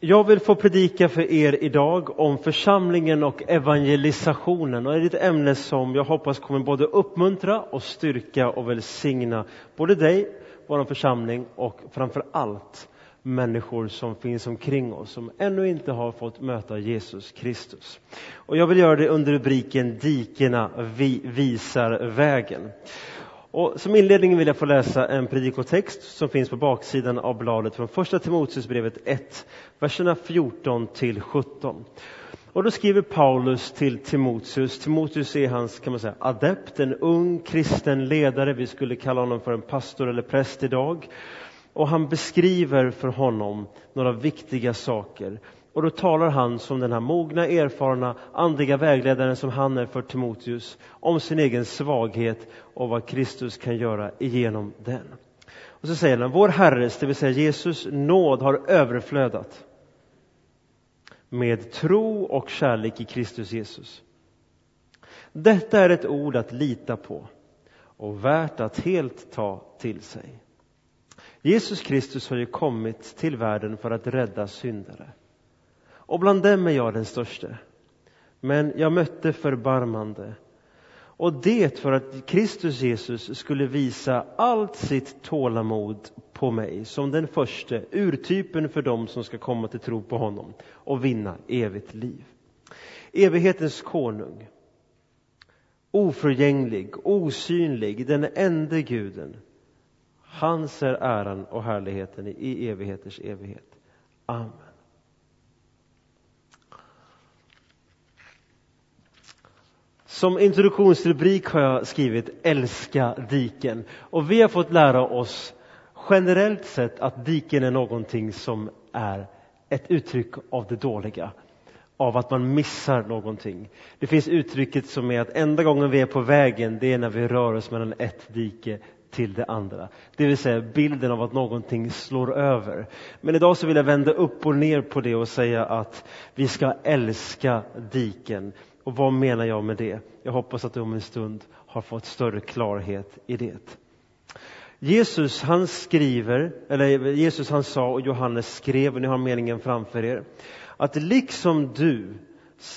Jag vill få predika för er idag om församlingen och evangelisationen. Och det är ett ämne som jag hoppas kommer både uppmuntra och styrka och välsigna både dig, vår församling och framför allt människor som finns omkring oss som ännu inte har fått möta Jesus Kristus. Och jag vill göra det under rubriken Dikena vi visar vägen. Och som inledning vill jag få läsa en predikotext som finns på baksidan av bladet från första Timoteusbrevet 1, verserna 14 till 17. Och då skriver Paulus till Timoteus, Timoteus är hans kan man säga, adept, en ung kristen ledare, vi skulle kalla honom för en pastor eller präst idag. Och han beskriver för honom några viktiga saker. Och då talar han som den här mogna, erfarna, andliga vägledaren som han är för Timoteus om sin egen svaghet och vad Kristus kan göra igenom den. Och så säger han, vår Herres, det vill säga Jesus nåd har överflödat med tro och kärlek i Kristus Jesus. Detta är ett ord att lita på och värt att helt ta till sig. Jesus Kristus har ju kommit till världen för att rädda syndare. Och bland dem är jag den störste. Men jag mötte förbarmande. Och det för att Kristus Jesus skulle visa allt sitt tålamod på mig som den första urtypen för dem som ska komma till tro på honom och vinna evigt liv. Evighetens konung, oförgänglig, osynlig, den enda guden. Hans är äran och härligheten i evigheters evighet. Amen. Som introduktionsrubrik har jag skrivit Älska diken. Och vi har fått lära oss generellt sett att diken är någonting som är ett uttryck av det dåliga. Av att man missar någonting. Det finns uttrycket som är att enda gången vi är på vägen det är när vi rör oss mellan ett dike till det andra. Det vill säga bilden av att någonting slår över. Men idag så vill jag vända upp och ner på det och säga att vi ska älska diken. Och vad menar jag med det? Jag hoppas att du om en stund har fått större klarhet i det. Jesus han skriver, eller Jesus han sa och Johannes skrev, och ni har meningen framför er, att liksom du,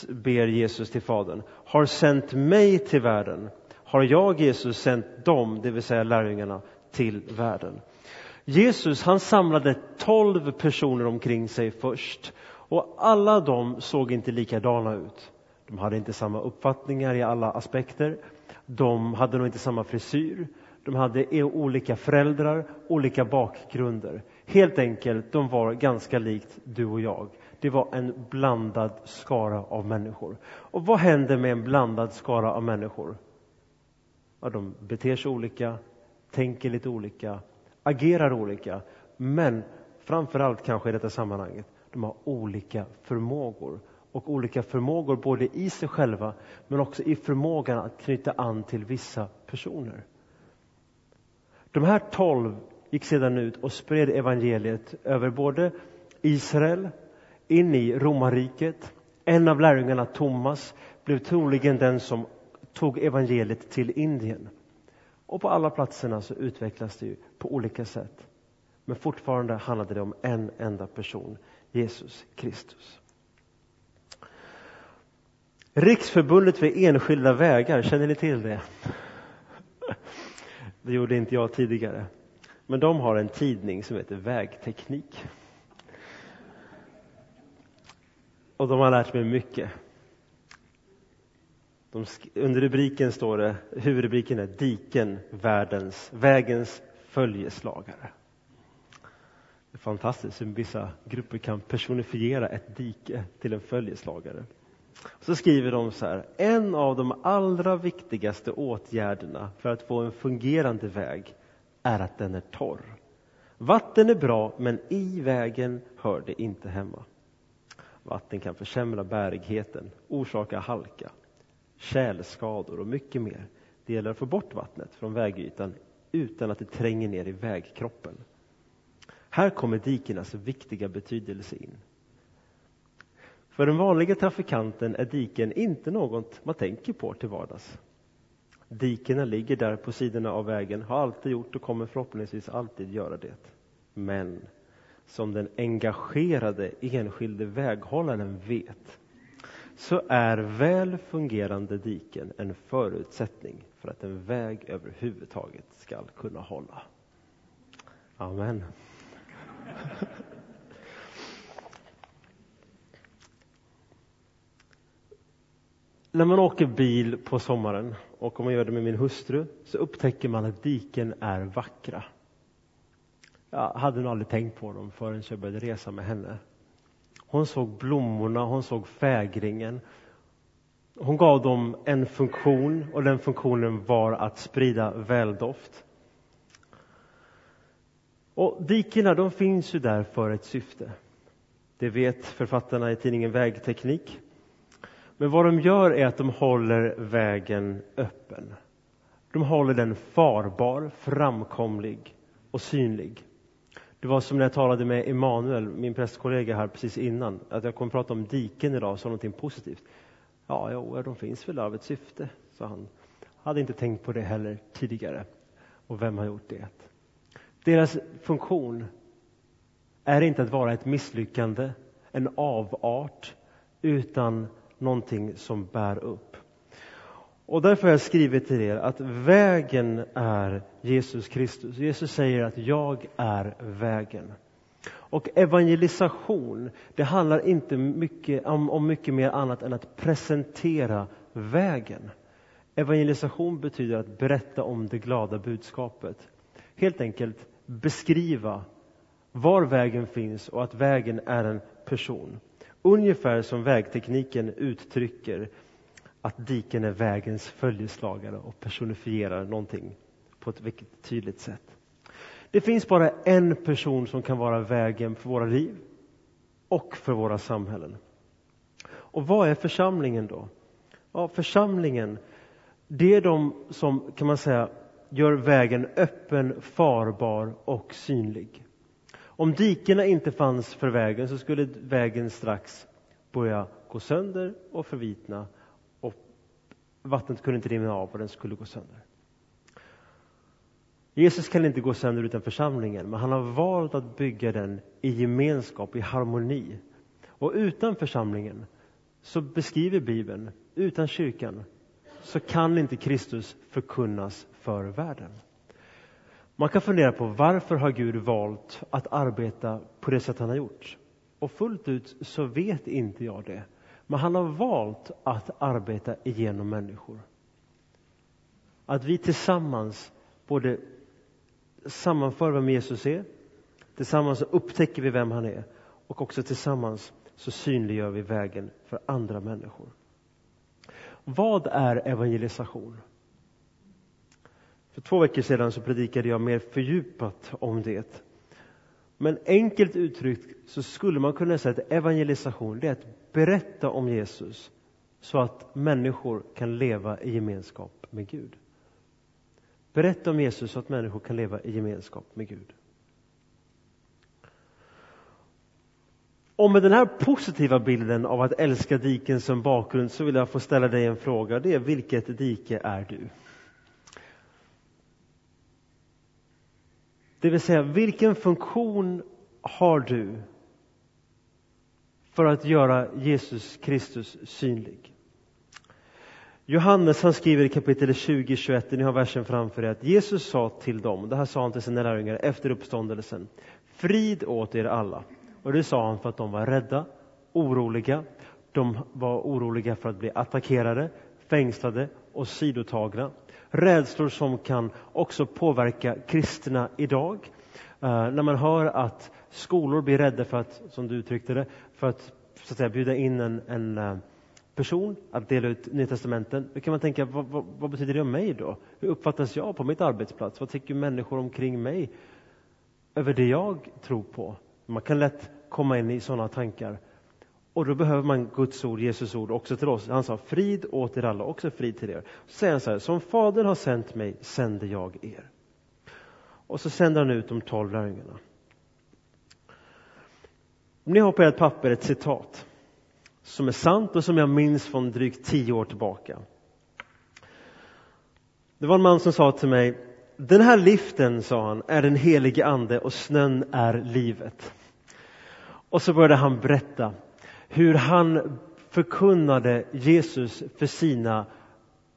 ber Jesus till Fadern, har sänt mig till världen, har jag Jesus sänt dem, det vill säga lärjungarna, till världen. Jesus han samlade tolv personer omkring sig först och alla de såg inte likadana ut. De hade inte samma uppfattningar i alla aspekter. De hade nog inte samma frisyr. De hade e- olika föräldrar, olika bakgrunder. Helt enkelt, de var ganska likt du och jag. Det var en blandad skara av människor. Och vad händer med en blandad skara av människor? Ja, de beter sig olika, tänker lite olika, agerar olika. Men framför allt kanske i detta sammanhanget, de har olika förmågor och olika förmågor både i sig själva men också i förmågan att knyta an till vissa personer. De här tolv gick sedan ut och spred evangeliet över både Israel, in i romarriket. En av lärjungarna, Thomas, blev troligen den som tog evangeliet till Indien. Och på alla platserna så utvecklas det ju på olika sätt. Men fortfarande handlade det om en enda person, Jesus Kristus. Riksförbundet för enskilda vägar, känner ni till det? Det gjorde inte jag tidigare. Men de har en tidning som heter Vägteknik. Och de har lärt mig mycket. De, under rubriken står det, huvudrubriken är Diken, världens, vägens följeslagare. Det är fantastiskt hur vissa grupper kan personifiera ett dike till en följeslagare. Så skriver de så här, en av de allra viktigaste åtgärderna för att få en fungerande väg är att den är torr. Vatten är bra, men i vägen hör det inte hemma. Vatten kan försämra bärigheten, orsaka halka, tjälskador och mycket mer. Det gäller att få bort vattnet från vägytan utan att det tränger ner i vägkroppen. Här kommer dikenas viktiga betydelse in. För den vanliga trafikanten är diken inte något man tänker på till vardags. Dikena ligger där på sidorna av vägen, har alltid gjort och kommer förhoppningsvis alltid göra det. Men som den engagerade enskilde väghållaren vet så är väl fungerande diken en förutsättning för att en väg överhuvudtaget ska kunna hålla. Amen. När man åker bil på sommaren och om man gör det med min hustru så upptäcker man att diken är vackra. Jag hade nog aldrig tänkt på dem förrän jag började resa med henne. Hon såg blommorna, hon såg fägringen. Hon gav dem en funktion och den funktionen var att sprida väldoft. Och dikena de finns ju där för ett syfte. Det vet författarna i tidningen Vägteknik. Men vad de gör är att de håller vägen öppen. De håller den farbar, framkomlig och synlig. Det var som när jag talade med Emanuel, min prästkollega här precis innan, att jag kommer prata om diken idag som någonting positivt. Ja, jo, de finns väl av ett syfte, sa han. Hade inte tänkt på det heller tidigare. Och vem har gjort det? Deras funktion är inte att vara ett misslyckande, en avart, utan någonting som bär upp. Och därför har jag skrivit till er att vägen är Jesus Kristus. Jesus säger att jag är vägen. Och evangelisation, det handlar inte mycket, om, om mycket mer annat än att presentera vägen. Evangelisation betyder att berätta om det glada budskapet. Helt enkelt beskriva var vägen finns och att vägen är en person. Ungefär som vägtekniken uttrycker att diken är vägens följeslagare och personifierar någonting på ett väldigt tydligt sätt. Det finns bara en person som kan vara vägen för våra liv och för våra samhällen. Och vad är församlingen då? Ja, församlingen, det är de som, kan man säga, gör vägen öppen, farbar och synlig. Om dikena inte fanns för vägen så skulle vägen strax börja gå sönder och förvitna och vattnet kunde inte rinna av och den skulle gå sönder. Jesus kan inte gå sönder utan församlingen, men han har valt att bygga den i gemenskap, i harmoni. Och utan församlingen, så beskriver Bibeln, utan kyrkan, så kan inte Kristus förkunnas för världen. Man kan fundera på varför har Gud valt att arbeta på det sätt han har gjort? Och fullt ut så vet inte jag det. Men han har valt att arbeta igenom människor. Att vi tillsammans både sammanför vem Jesus är, tillsammans upptäcker vi vem han är och också tillsammans så synliggör vi vägen för andra människor. Vad är evangelisation? För två veckor sedan så predikade jag mer fördjupat om det. Men enkelt uttryckt så skulle man kunna säga att evangelisation det är att berätta om Jesus så att människor kan leva i gemenskap med Gud. Berätta om Jesus så att människor kan leva i gemenskap med Gud. Och med den här positiva bilden av att älska diken som bakgrund så vill jag få ställa dig en fråga. Det är vilket dike är du? Det vill säga, vilken funktion har du för att göra Jesus Kristus synlig? Johannes han skriver i kapitel 20, 21, ni har versen framför er, att Jesus sa till dem, det här sa han till sina lärjungar efter uppståndelsen, frid åt er alla. Och det sa han för att de var rädda, oroliga, de var oroliga för att bli attackerade, fängslade och sidotagna. Rädslor som kan också påverka kristna idag. Eh, när man hör att skolor blir rädda för att, som du uttryckte det, för att, så att säga, bjuda in en, en eh, person att dela ut Nya Testamenten. Då kan man tänka, vad, vad, vad, betyder det om mig då? Hur uppfattas jag på mitt arbetsplats? Vad tycker människor omkring mig över det jag tror på? Man kan lätt komma in i sådana tankar. Och då behöver man Guds ord, Jesus ord också till oss. Han sa frid åt er alla, också frid till er. Så säger han så här, som Fadern har sänt mig sänder jag er. Och så sänder han ut de tolv lärjungarna. Ni har på ert papper ett citat som är sant och som jag minns från drygt tio år tillbaka. Det var en man som sa till mig, den här liften, sa han, är den helige ande och snön är livet. Och så började han berätta hur han förkunnade Jesus för sina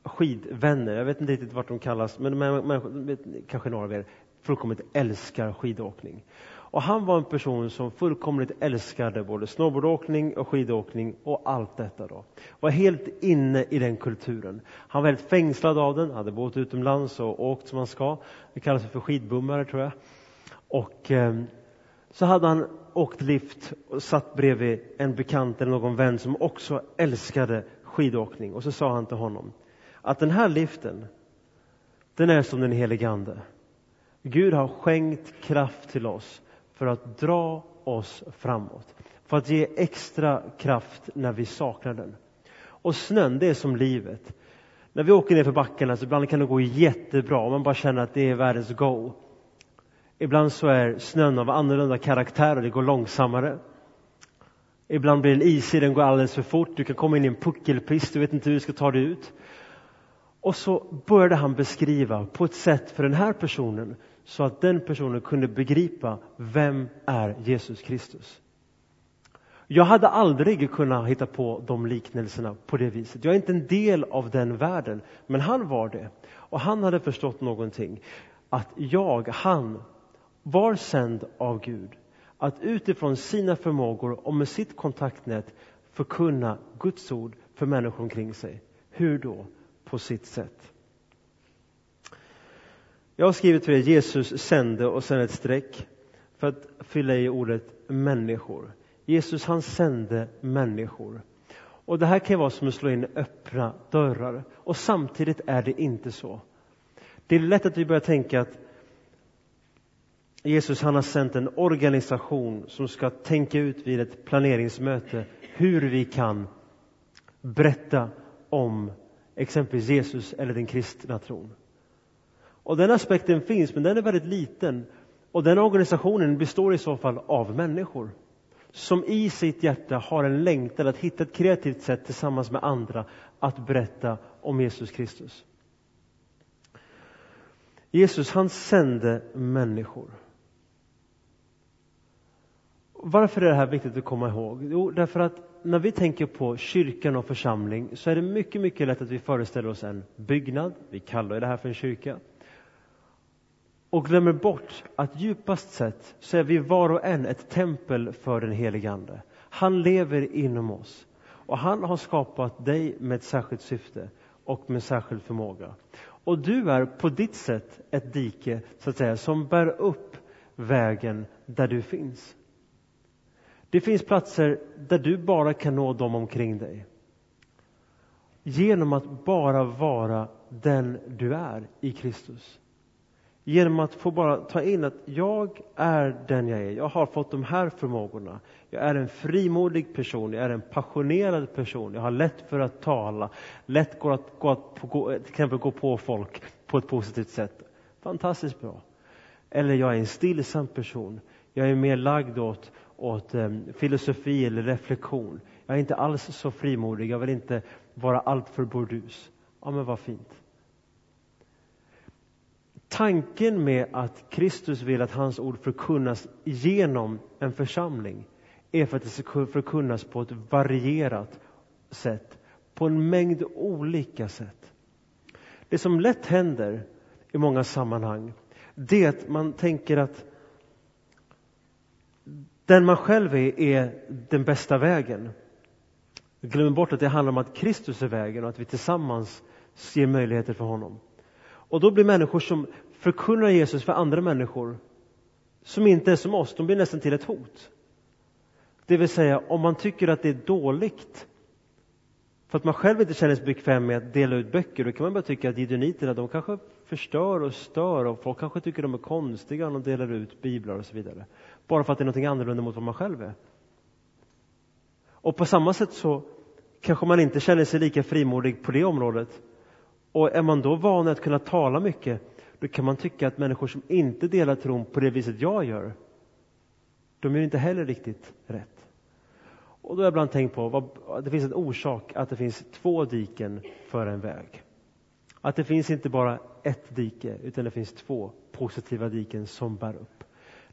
skidvänner. Jag vet inte riktigt vart de kallas, men de kanske några av er fullkomligt älskar skidåkning. Och han var en person som fullkomligt älskade både snowboardåkning och skidåkning och allt detta då. Var helt inne i den kulturen. Han var helt fängslad av den, hade bott utomlands och åkt som man ska. Det kallas för skidbummare tror jag. Och eh, så hade han åkt lift och satt bredvid en bekant eller någon vän som också älskade skidåkning. Och så sa han till honom att den här liften, den är som den helige Ande. Gud har skänkt kraft till oss för att dra oss framåt. För att ge extra kraft när vi saknar den. Och snön, det är som livet. När vi åker ner för backarna så ibland kan det gå jättebra man bara känner att det är världens go. Ibland så är snön av annorlunda karaktär och det går långsammare. Ibland blir den isig, den går alldeles för fort. Du kan komma in i en puckelpist, du vet inte hur du ska ta dig ut. Och så började han beskriva på ett sätt för den här personen så att den personen kunde begripa vem är Jesus Kristus. Jag hade aldrig kunnat hitta på de liknelserna på det viset. Jag är inte en del av den världen, men han var det. Och han hade förstått någonting. Att jag, han, var sänd av Gud att utifrån sina förmågor och med sitt kontaktnät förkunna Guds ord för människor omkring sig. Hur då? På sitt sätt. Jag har skrivit för er Jesus sände och sen ett streck för att fylla i ordet människor. Jesus han sände människor. Och Det här kan vara som att slå in öppna dörrar och samtidigt är det inte så. Det är lätt att vi börjar tänka att Jesus han har sänt en organisation som ska tänka ut vid ett planeringsmöte hur vi kan berätta om exempelvis Jesus eller den kristna tron. Och den aspekten finns, men den är väldigt liten. Och den organisationen består i så fall av människor som i sitt hjärta har en längtan att hitta ett kreativt sätt tillsammans med andra att berätta om Jesus Kristus. Jesus han sände människor. Varför är det här viktigt att komma ihåg? Jo, därför att när vi tänker på kyrkan och församling så är det mycket, mycket lätt att vi föreställer oss en byggnad. Vi kallar det här för en kyrka och glömmer bort att djupast sett så är vi var och en ett tempel för den helige Ande. Han lever inom oss och han har skapat dig med ett särskilt syfte och med särskild förmåga. Och du är på ditt sätt ett dike så att säga, som bär upp vägen där du finns. Det finns platser där du bara kan nå dem omkring dig. Genom att bara vara den du är i Kristus. Genom att få bara ta in att jag är den jag är. Jag har fått de här förmågorna. Jag är en frimodig person, jag är en passionerad person. Jag har lätt för att tala, lätt går att, gå att gå, till exempel gå på folk på ett positivt sätt. Fantastiskt bra. Eller jag är en stillsam person. Jag är mer lagd åt, åt eh, filosofi eller reflektion. Jag är inte alls så frimodig, jag vill inte vara alltför burdus. Ja, men vad fint. Tanken med att Kristus vill att hans ord förkunnas genom en församling är för att det ska förkunnas på ett varierat sätt, på en mängd olika sätt. Det som lätt händer i många sammanhang, det är att man tänker att den man själv är, är den bästa vägen. Glöm bort att det handlar om att Kristus är vägen och att vi tillsammans ger möjligheter för honom. Och då blir människor som förkunnar Jesus för andra människor som inte är som oss, de blir nästan till ett hot. Det vill säga, om man tycker att det är dåligt för att man själv inte känner sig bekväm med att dela ut böcker, då kan man bara tycka att gideoniterna, de kanske förstör och stör och folk kanske tycker de är konstiga när de delar ut biblar och så vidare. Bara för att det är något annorlunda mot vad man själv är. Och på samma sätt så kanske man inte känner sig lika frimodig på det området. Och är man då van att kunna tala mycket, då kan man tycka att människor som inte delar tron på det viset jag gör, de gör inte heller riktigt rätt. Och då har jag ibland tänkt på vad, det finns en orsak att det finns två diken för en väg. Att det finns inte bara ett dike, utan det finns två positiva diken som bär upp.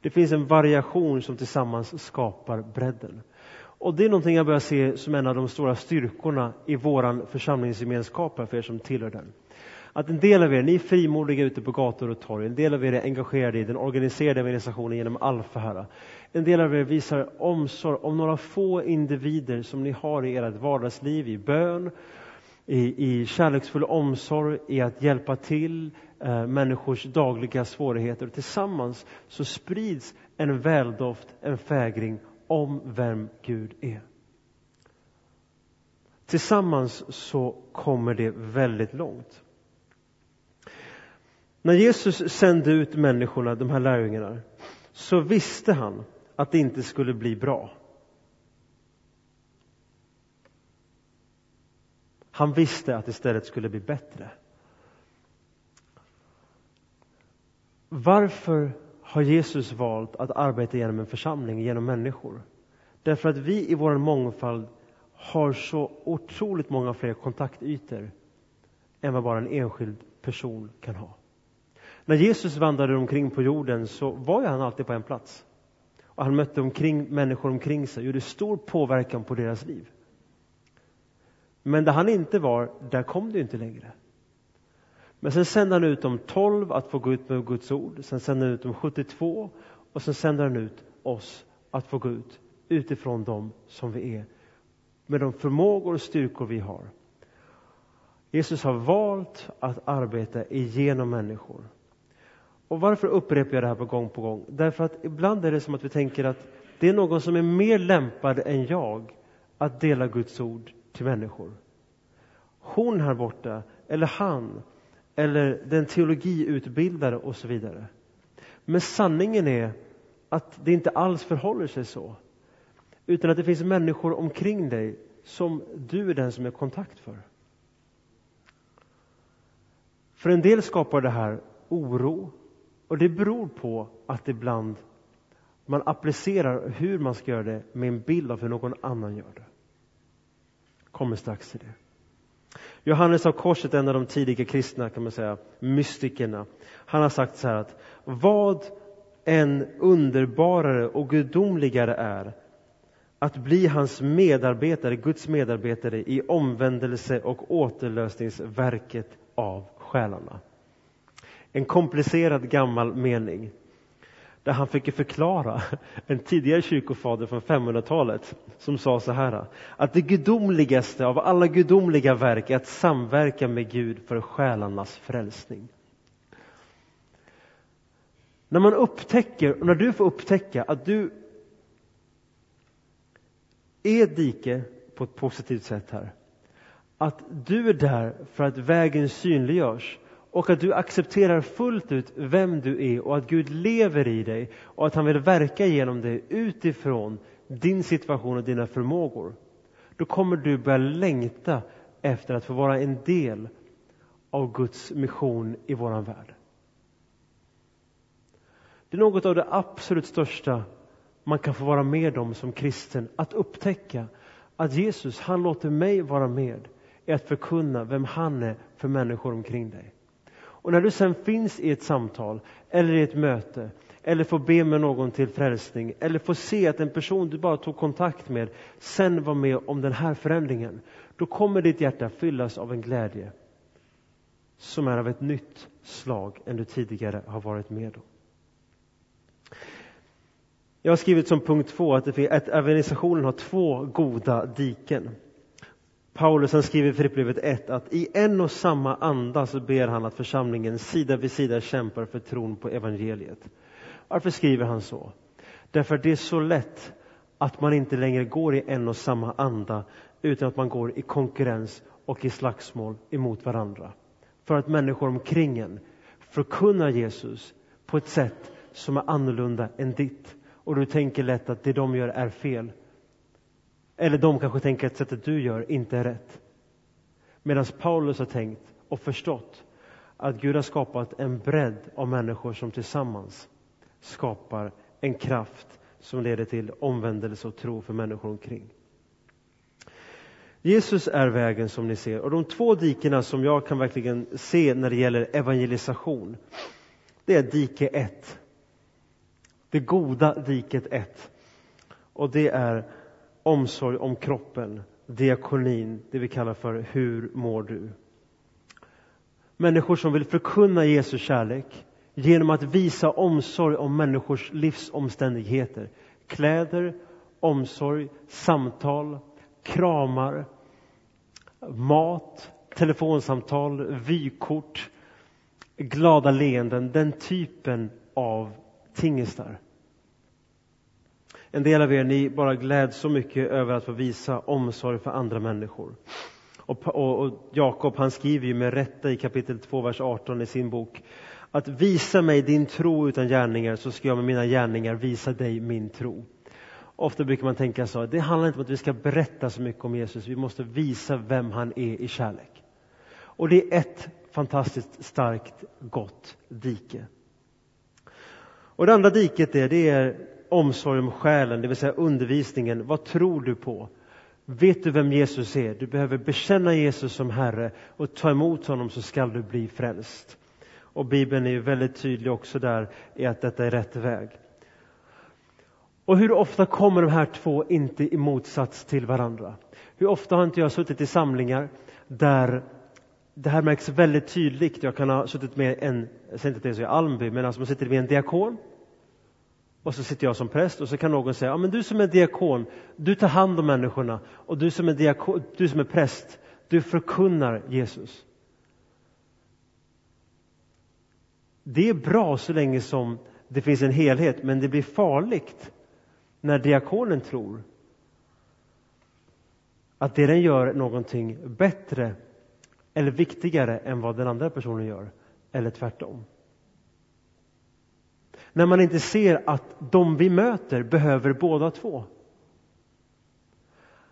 Det finns en variation som tillsammans skapar bredden. Och det är någonting jag börjar se som en av de stora styrkorna i våran församlingsgemenskap för er som tillhör den. Att en del av er, ni är frimodiga ute på gator och torg, en del av er är engagerade i den organiserade organisationen genom Alfa här. En del av er visar omsorg om några få individer som ni har i ert vardagsliv, i bön, i, i kärleksfull omsorg, i att hjälpa till Eh, människors dagliga svårigheter. Och tillsammans så sprids en väldoft, en fägring om vem Gud är. Tillsammans så kommer det väldigt långt. När Jesus sände ut människorna, de här lärjungarna, så visste han att det inte skulle bli bra. Han visste att det istället skulle bli bättre. Varför har Jesus valt att arbeta genom en församling, genom människor? Därför att vi i vår mångfald har så otroligt många fler kontaktytor än vad bara en enskild person kan ha. När Jesus vandrade omkring på jorden så var ju han alltid på en plats. Och han mötte omkring, människor omkring sig och gjorde stor påverkan på deras liv. Men där han inte var, där kom det inte längre. Men sen sände han ut de tolv att få gå ut med Guds ord. Sen sände han ut de 72 och sen sände han ut oss att få gå ut utifrån dem som vi är. Med de förmågor och styrkor vi har. Jesus har valt att arbeta igenom människor. Och varför upprepar jag det här på gång på gång? Därför att ibland är det som att vi tänker att det är någon som är mer lämpad än jag att dela Guds ord till människor. Hon här borta, eller han, eller den teologiutbildade och så vidare. Men sanningen är att det inte alls förhåller sig så. Utan att det finns människor omkring dig som du är den som är kontakt för. För en del skapar det här oro och det beror på att ibland man applicerar hur man ska göra det med en bild av hur någon annan gör det. Kommer strax till det. Johannes av Korset, en av de tidiga kristna kan man säga, mystikerna. Han har sagt så här att vad än underbarare och gudomligare är att bli hans medarbetare, Guds medarbetare i omvändelse och återlösningsverket av själarna. En komplicerad gammal mening där han fick förklara en tidigare kyrkofader från 500-talet som sa så här att det gudomligaste av alla gudomliga verk är att samverka med Gud för själarnas frälsning. När man upptäcker, och när du får upptäcka att du är dike på ett positivt sätt här. Att du är där för att vägen synliggörs och att du accepterar fullt ut vem du är och att Gud lever i dig och att han vill verka genom dig utifrån din situation och dina förmågor. Då kommer du börja längta efter att få vara en del av Guds mission i våran värld. Det är något av det absolut största man kan få vara med om som kristen, att upptäcka att Jesus, han låter mig vara med i att förkunna vem han är för människor omkring dig. Och när du sen finns i ett samtal eller i ett möte eller får be med någon till frälsning eller får se att en person du bara tog kontakt med sen var med om den här förändringen. Då kommer ditt hjärta fyllas av en glädje som är av ett nytt slag än du tidigare har varit med om. Jag har skrivit som punkt två att, att organisationen har två goda diken. Paulus han skriver i Filipperbrevet 1 att i en och samma anda så ber han att församlingen sida vid sida kämpar för tron på evangeliet. Varför skriver han så? Därför att det är så lätt att man inte längre går i en och samma anda utan att man går i konkurrens och i slagsmål emot varandra. För att människor omkring en förkunnar Jesus på ett sätt som är annorlunda än ditt. Och du tänker lätt att det de gör är fel. Eller de kanske tänker att sättet du gör inte är rätt. Medan Paulus har tänkt och förstått att Gud har skapat en bredd av människor som tillsammans skapar en kraft som leder till omvändelse och tro för människor omkring. Jesus är vägen som ni ser och de två dikena som jag kan verkligen se när det gäller evangelisation det är dike 1 Det goda diket 1. Och det är omsorg om kroppen, diakonin, det vi kallar för Hur mår du? Människor som vill förkunna Jesu kärlek genom att visa omsorg om människors livsomständigheter. Kläder, omsorg, samtal, kramar, mat, telefonsamtal, vykort, glada leenden, den typen av tingestar. En del av er ni bara gläds så mycket över att få visa omsorg för andra människor. Och, och, och Jakob han skriver ju med rätta i kapitel 2, vers 18 i sin bok att visa mig din tro utan gärningar så ska jag med mina gärningar visa dig min tro. Ofta brukar man tänka så, det handlar inte om att vi ska berätta så mycket om Jesus, vi måste visa vem han är i kärlek. Och det är ett fantastiskt starkt, gott dike. Och det andra diket är, det är omsorg om själen, det vill säga undervisningen. Vad tror du på? Vet du vem Jesus är? Du behöver bekänna Jesus som Herre och ta emot honom så skall du bli frälst. Och Bibeln är väldigt tydlig också där i att detta är rätt väg. Och hur ofta kommer de här två inte i motsats till varandra? Hur ofta har inte jag suttit i samlingar där det här märks väldigt tydligt. Jag kan ha suttit med en, jag säger inte att det är så i Almby, men alltså man sitter med en diakon och så sitter jag som präst och så kan någon säga, ja men du som är diakon, du tar hand om människorna och du som är, diakon, du som är präst, du förkunnar Jesus. Det är bra så länge som det finns en helhet, men det blir farligt när diakonen tror att det den gör är någonting bättre eller viktigare än vad den andra personen gör, eller tvärtom. När man inte ser att de vi möter behöver båda två.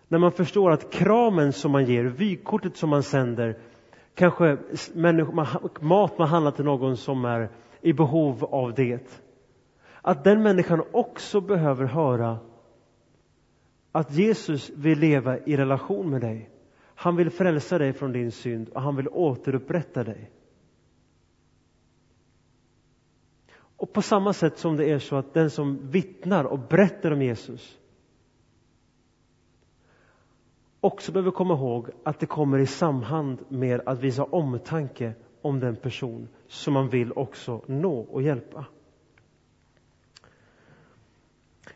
När man förstår att kramen som man ger, vykortet som man sänder, kanske mat man handlar till någon som är i behov av det. Att den människan också behöver höra att Jesus vill leva i relation med dig. Han vill frälsa dig från din synd och han vill återupprätta dig. Och på samma sätt som det är så att den som vittnar och berättar om Jesus också behöver komma ihåg att det kommer i samhand med att visa omtanke om den person som man vill också nå och hjälpa.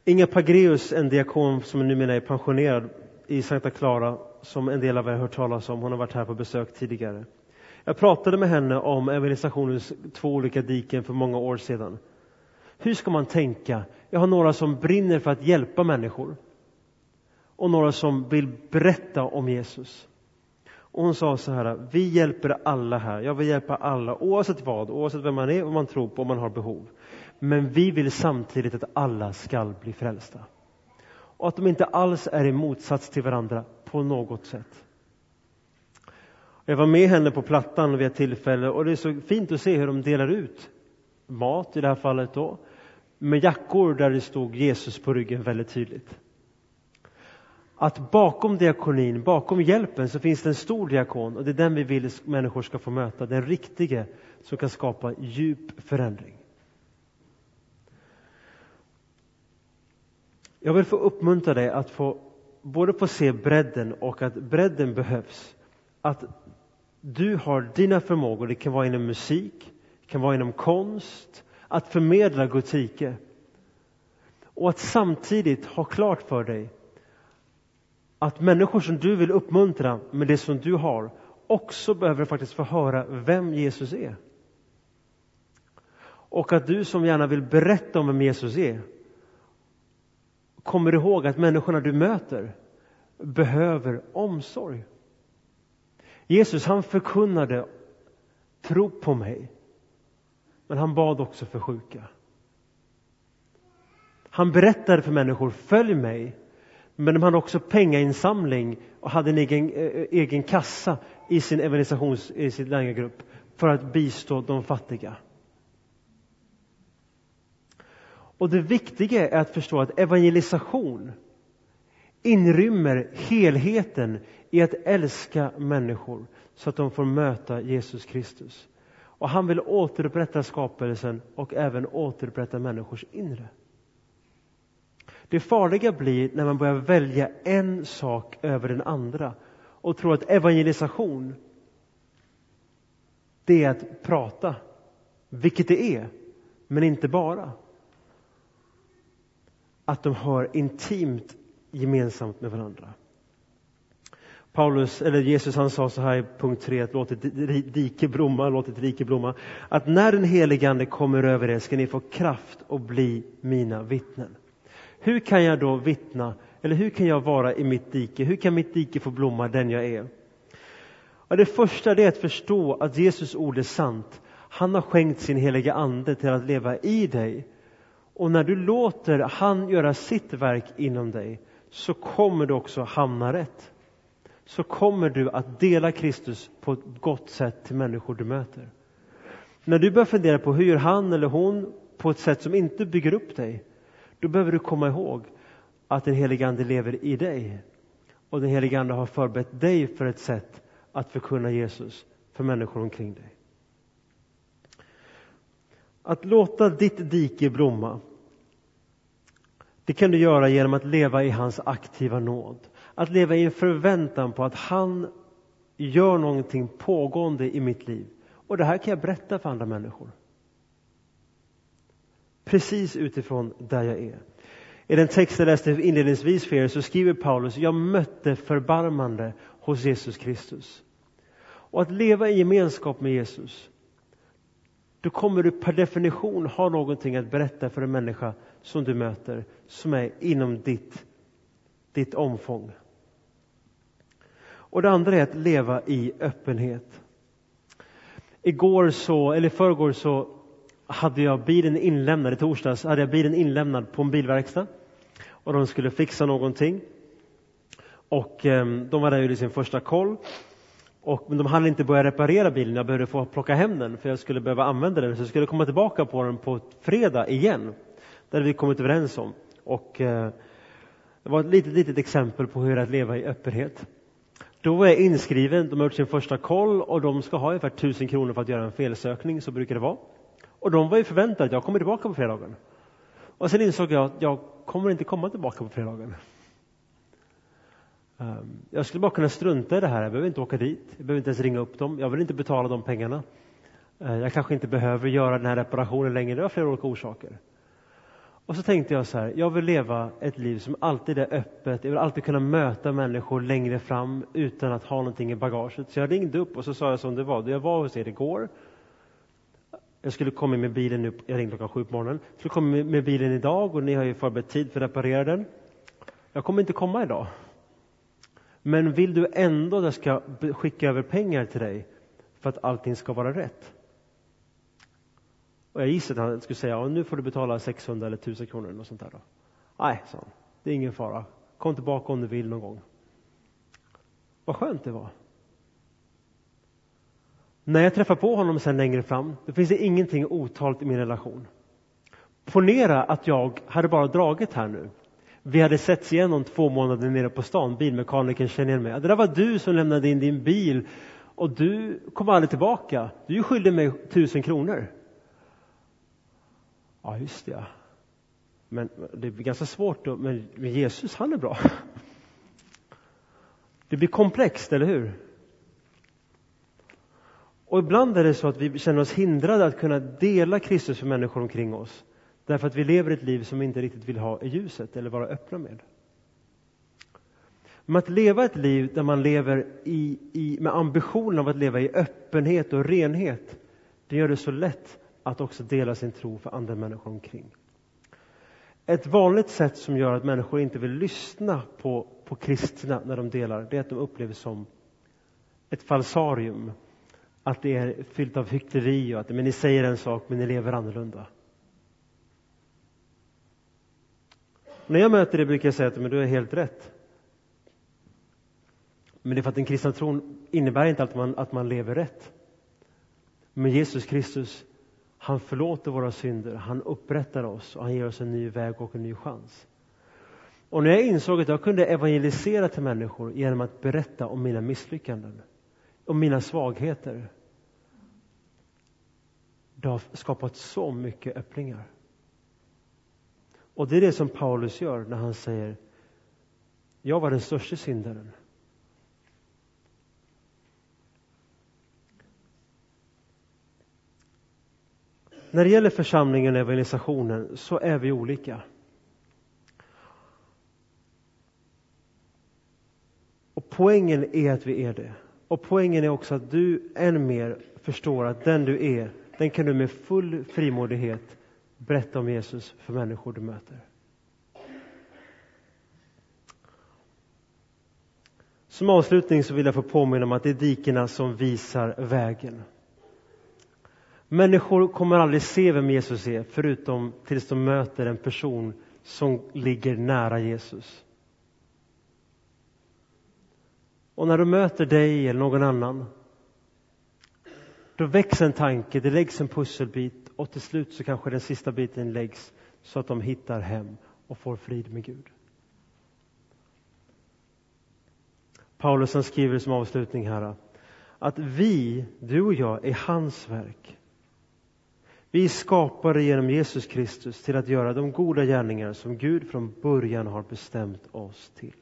Inga Pagreus, en diakon som numera är pensionerad i Santa Clara, som en del av er har hört talas om, hon har varit här på besök tidigare. Jag pratade med henne om evangelisationens två olika diken för många år sedan. Hur ska man tänka? Jag har några som brinner för att hjälpa människor och några som vill berätta om Jesus. Och hon sa så här, vi hjälper alla här. Jag vill hjälpa alla, oavsett vad, oavsett vem man är, vad man tror på, om man har behov. Men vi vill samtidigt att alla skall bli frälsta. Och att de inte alls är i motsats till varandra på något sätt. Jag var med henne på Plattan vid ett tillfälle och det är så fint att se hur de delar ut mat i det här fallet då, med jackor där det stod Jesus på ryggen väldigt tydligt. Att bakom diakonin, bakom hjälpen, så finns det en stor diakon och det är den vi vill att människor ska få möta, den riktige som kan skapa djup förändring. Jag vill få uppmuntra dig att få både få se bredden och att bredden behövs. Att du har dina förmågor, det kan vara inom musik, det kan vara inom konst, att förmedla Guds rike. Och att samtidigt ha klart för dig att människor som du vill uppmuntra med det som du har också behöver faktiskt få höra vem Jesus är. Och att du som gärna vill berätta om vem Jesus är kommer ihåg att människorna du möter behöver omsorg. Jesus han förkunnade tro på mig, men han bad också för sjuka. Han berättade för människor, följ mig, men de hade också pengainsamling och hade en egen, eh, egen kassa i sin evangelisations, i sin lärjungagrupp för att bistå de fattiga. Och det viktiga är att förstå att evangelisation inrymmer helheten i att älska människor så att de får möta Jesus Kristus. Och han vill återupprätta skapelsen och även återupprätta människors inre. Det farliga blir när man börjar välja en sak över den andra och tror att evangelisation, det är att prata. Vilket det är, men inte bara. Att de hör intimt gemensamt med varandra. Paulus, eller Jesus han sa så här i punkt 3, att låt ett dike blomma, låt ett rike blomma. Att när den helige Ande kommer över er ska ni få kraft att bli mina vittnen. Hur kan jag då vittna, eller hur kan jag vara i mitt dike? Hur kan mitt dike få blomma den jag är? Ja, det första är att förstå att Jesus ord är sant. Han har skänkt sin heliga Ande till att leva i dig. Och när du låter han göra sitt verk inom dig så kommer du också hamna rätt så kommer du att dela Kristus på ett gott sätt till människor du möter. När du börjar fundera på hur gör han eller hon på ett sätt som inte bygger upp dig, då behöver du komma ihåg att den helige Ande lever i dig. Och den helige Ande har förberett dig för ett sätt att förkunna Jesus för människor omkring dig. Att låta ditt dike blomma, det kan du göra genom att leva i hans aktiva nåd. Att leva i en förväntan på att han gör någonting pågående i mitt liv. Och det här kan jag berätta för andra människor. Precis utifrån där jag är. I den text jag läste inledningsvis för er så skriver Paulus, jag mötte förbarmande hos Jesus Kristus. Och att leva i gemenskap med Jesus, då kommer du per definition ha någonting att berätta för en människa som du möter, som är inom ditt, ditt omfång. Och det andra är att leva i öppenhet. Igår så, eller förrgår så hade jag bilen inlämnad, i torsdags hade jag bilen inlämnad på en bilverkstad. Och de skulle fixa någonting. Och eh, de var där och gjorde sin första koll. Och, men de hann inte börja reparera bilen, jag behövde få plocka hem den för jag skulle behöva använda den. Så jag skulle komma tillbaka på den på fredag igen. Det hade vi kommit överens om. Och eh, det var ett litet, litet exempel på hur att leva i öppenhet. Då var jag inskriven, de har gjort sin första koll och de ska ha ungefär 1000 kronor för att göra en felsökning, så brukar det vara. Och de var ju förväntade att jag kommer tillbaka på fredagen. Och sen insåg jag att jag kommer inte komma tillbaka på fredagen. Ehm, jag skulle bara kunna strunta i det här, jag behöver inte åka dit, jag behöver inte ens ringa upp dem, jag vill inte betala de pengarna. Ehm, jag kanske inte behöver göra den här reparationen längre, det har flera olika orsaker. Och så tänkte jag så här, jag vill leva ett liv som alltid är öppet. Jag vill alltid kunna möta människor längre fram utan att ha någonting i bagaget. Så jag ringde upp och så sa jag som det var. Jag var hos er igår. Jag skulle komma med bilen nu, jag ringde klockan sju på morgonen. Jag skulle komma med bilen idag och ni har ju förberett tid för att reparera den. Jag kommer inte komma idag. Men vill du ändå att jag ska skicka över pengar till dig för att allting ska vara rätt? Och jag gissade att han skulle säga, nu får du betala 600 eller 1000 kronor eller något sånt där. Då. Nej, sa han, det är ingen fara. Kom tillbaka om du vill någon gång. Vad skönt det var. När jag träffar på honom sen längre fram, då finns det ingenting otalt i min relation. Ponera att jag hade bara dragit här nu. Vi hade setts igen om två månader nere på stan, bilmekanikern känner igen mig. Det där var du som lämnade in din bil och du kom aldrig tillbaka. Du skyllde mig tusen kronor. Ja, just det. Men det blir ganska svårt då, men Jesus han är bra. Det blir komplext, eller hur? Och ibland är det så att vi känner oss hindrade att kunna dela Kristus för människor omkring oss. Därför att vi lever ett liv som vi inte riktigt vill ha i ljuset eller vara öppna med. Men att leva ett liv där man lever i, i, med ambitionen av att leva i öppenhet och renhet, det gör det så lätt att också dela sin tro för andra människor omkring. Ett vanligt sätt som gör att människor inte vill lyssna på, på kristna när de delar, det är att de upplever som ett falsarium. Att det är fyllt av hyckleri och att men ni säger en sak men ni lever annorlunda. När jag möter det brukar jag säga att men du är helt rätt. Men det är för att den kristna tron innebär inte att man, att man lever rätt. Men Jesus Kristus han förlåter våra synder, han upprättar oss och han ger oss en ny väg och en ny chans. Och när jag insåg att jag kunde evangelisera till människor genom att berätta om mina misslyckanden, om mina svagheter. Det har skapat så mycket öppningar. Och det är det som Paulus gör när han säger jag var den största syndaren. När det gäller församlingen och evangelisationen så är vi olika. Och poängen är att vi är det. Och poängen är också att du än mer förstår att den du är, den kan du med full frimodighet berätta om Jesus för människor du möter. Som avslutning så vill jag få påminna om att det är dikena som visar vägen. Människor kommer aldrig se vem Jesus är förutom tills de möter en person som ligger nära Jesus. Och när de möter dig eller någon annan då väcks en tanke, det läggs en pusselbit och till slut så kanske den sista biten läggs så att de hittar hem och får frid med Gud. Paulus han skriver som avslutning här att vi, du och jag, är hans verk. Vi är skapade genom Jesus Kristus till att göra de goda gärningar som Gud från början har bestämt oss till.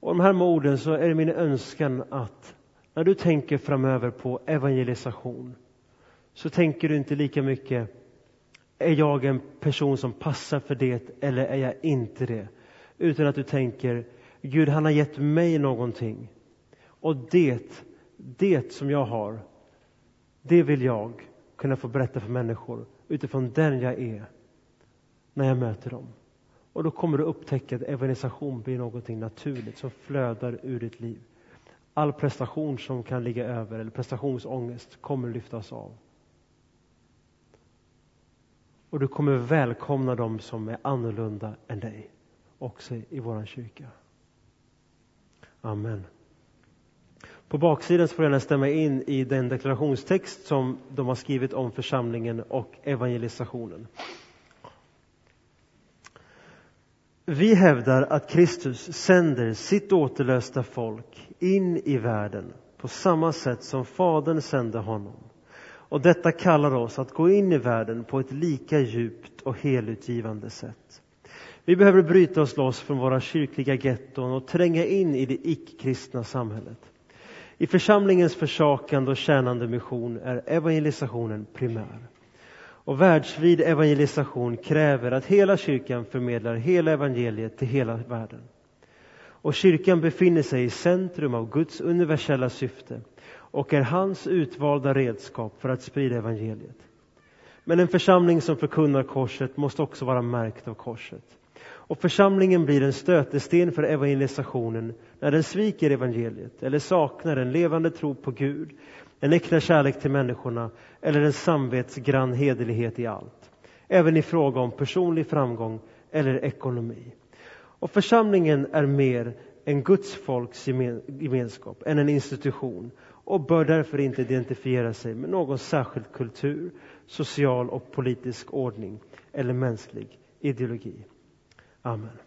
Och de här med orden så är det min önskan att när du tänker framöver på evangelisation så tänker du inte lika mycket är jag en person som passar för det eller är jag inte det? Utan att du tänker Gud han har gett mig någonting och det, det som jag har det vill jag kunna få berätta för människor utifrån den jag är när jag möter dem. Och då kommer du upptäcka att evangelisation blir någonting naturligt som flödar ur ditt liv. All prestation som kan ligga över, eller prestationsångest, kommer lyftas av. Och du kommer välkomna dem som är annorlunda än dig, också i vår kyrka. Amen. På baksidan så får gärna stämma in i den deklarationstext som de har skrivit om församlingen och evangelisationen. Vi hävdar att Kristus sänder sitt återlösta folk in i världen på samma sätt som Fadern sände honom. Och detta kallar oss att gå in i världen på ett lika djupt och helutgivande sätt. Vi behöver bryta oss loss från våra kyrkliga getton och tränga in i det icke-kristna samhället. I församlingens försakande och tjänande mission är evangelisationen primär. Och världsvid evangelisation kräver att hela kyrkan förmedlar hela evangeliet till hela världen. Och kyrkan befinner sig i centrum av Guds universella syfte och är hans utvalda redskap för att sprida evangeliet. Men en församling som förkunnar korset måste också vara märkt av korset. Och församlingen blir en stötesten för evangelisationen när den sviker evangeliet eller saknar en levande tro på Gud, en äkta kärlek till människorna eller en samvetsgrann hederlighet i allt. Även i fråga om personlig framgång eller ekonomi. Och församlingen är mer en Guds folks gemenskap än en institution och bör därför inte identifiera sig med någon särskild kultur, social och politisk ordning eller mänsklig ideologi. Amen.